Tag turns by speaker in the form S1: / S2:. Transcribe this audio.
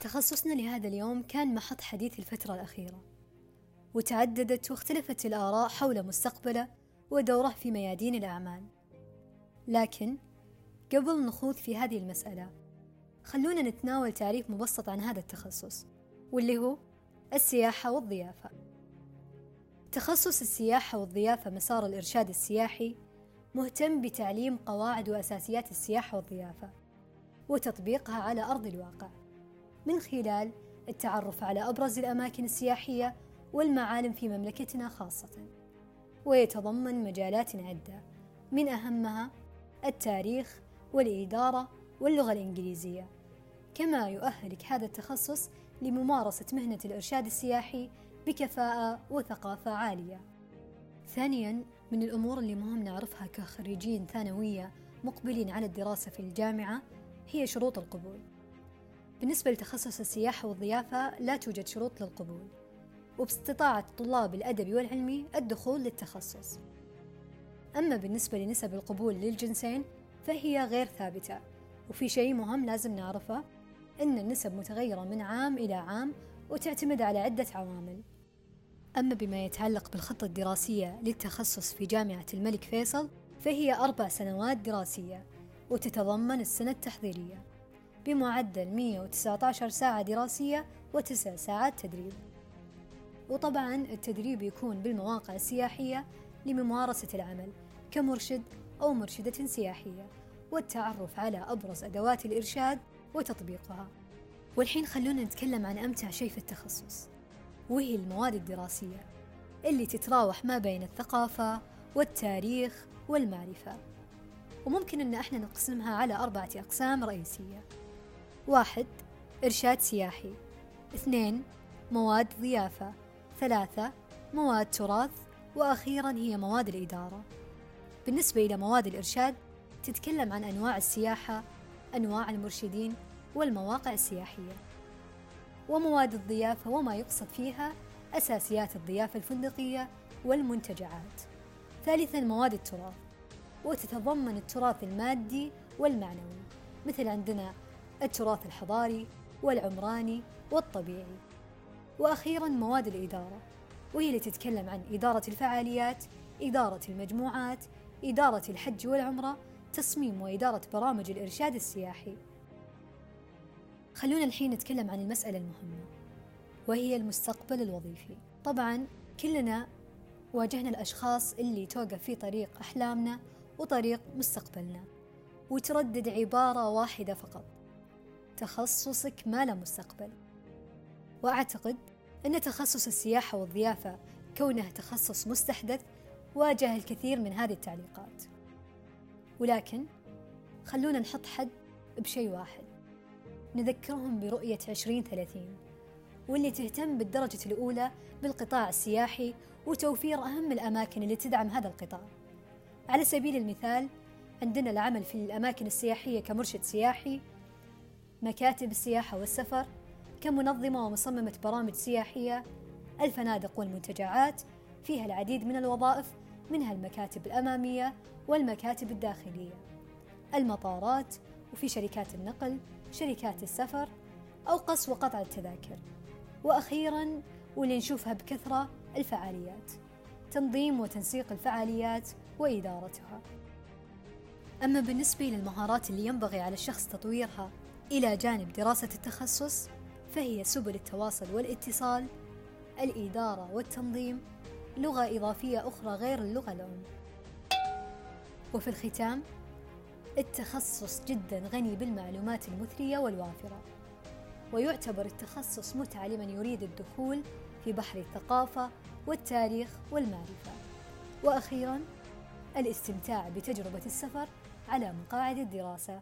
S1: تخصصنا لهذا اليوم كان محط حديث الفترة الأخيرة وتعددت واختلفت الآراء حول مستقبله ودوره في ميادين الأعمال. لكن قبل نخوض في هذه المسألة خلونا نتناول تعريف مبسط عن هذا التخصص واللي هو السياحة والضيافة. تخصص السياحة والضيافة مسار الإرشاد السياحي مهتم بتعليم قواعد وأساسيات السياحة والضيافة وتطبيقها على أرض الواقع. من خلال التعرف على أبرز الأماكن السياحية والمعالم في مملكتنا خاصة ويتضمن مجالات عدة من أهمها التاريخ والإدارة واللغة الإنجليزية كما يؤهلك هذا التخصص لممارسة مهنة الإرشاد السياحي بكفاءة وثقافة عالية. ثانياً من الأمور اللي مهم نعرفها كخريجين ثانوية مقبلين على الدراسة في الجامعة هي شروط القبول. بالنسبة لتخصص السياحة والضيافة لا توجد شروط للقبول، وباستطاعة طلاب الأدبي والعلمي الدخول للتخصص. أما بالنسبة لنسب القبول للجنسين فهي غير ثابتة، وفي شيء مهم لازم نعرفه إن النسب متغيرة من عام إلى عام وتعتمد على عدة عوامل أما بما يتعلق بالخطة الدراسية للتخصص في جامعة الملك فيصل فهي أربع سنوات دراسية وتتضمن السنة التحضيرية بمعدل 119 ساعة دراسية وتسع ساعات تدريب. وطبعا التدريب يكون بالمواقع السياحية لممارسة العمل كمرشد أو مرشدة سياحية والتعرف على أبرز أدوات الإرشاد وتطبيقها. والحين خلونا نتكلم عن أمتع شيء في التخصص وهي المواد الدراسية اللي تتراوح ما بين الثقافة والتاريخ والمعرفة. وممكن أن إحنا نقسمها على أربعة أقسام رئيسية. واحد إرشاد سياحي. اثنين مواد ضيافة. ثلاثة مواد تراث. وأخيرا هي مواد الإدارة. بالنسبة إلى مواد الإرشاد تتكلم عن أنواع السياحة أنواع المرشدين والمواقع السياحية. ومواد الضيافة وما يقصد فيها أساسيات الضيافة الفندقية والمنتجعات. ثالثا مواد التراث. وتتضمن التراث المادي والمعنوي. مثل عندنا التراث الحضاري والعمراني والطبيعي. وأخيرا مواد الإدارة وهي اللي تتكلم عن إدارة الفعاليات إدارة المجموعات إدارة الحج والعمرة تصميم وإدارة برامج الإرشاد السياحي. خلونا الحين نتكلم عن المسألة المهمة وهي المستقبل الوظيفي. طبعا كلنا واجهنا الأشخاص اللي توقف في طريق أحلامنا وطريق مستقبلنا وتردد عبارة واحدة فقط. تخصصك ما له مستقبل. وأعتقد أن تخصص السياحة والضيافة كونه تخصص مستحدث واجه الكثير من هذه التعليقات. ولكن خلونا نحط حد بشيء واحد. نذكرهم برؤية 2030 واللي تهتم بالدرجة الأولى بالقطاع السياحي وتوفير أهم الأماكن اللي تدعم هذا القطاع. على سبيل المثال عندنا العمل في الأماكن السياحية كمرشد سياحي مكاتب السياحة والسفر كمنظمة ومصممة برامج سياحية الفنادق والمنتجعات فيها العديد من الوظائف منها المكاتب الأمامية والمكاتب الداخلية. المطارات وفي شركات النقل شركات السفر أو قص وقطع التذاكر. وأخيرا واللي نشوفها بكثرة الفعاليات. تنظيم وتنسيق الفعاليات وإدارتها. أما بالنسبة للمهارات اللي ينبغي على الشخص تطويرها إلى جانب دراسة التخصص فهي سبل التواصل والاتصال الإدارة والتنظيم لغة إضافية أخرى غير اللغة الأم وفي الختام التخصص جدا غني بالمعلومات المثرية والوافرة. ويعتبر التخصص متعة لمن يريد الدخول في بحر الثقافة والتاريخ والمعرفة. وأخيرا الاستمتاع بتجربة السفر على مقاعد الدراسة.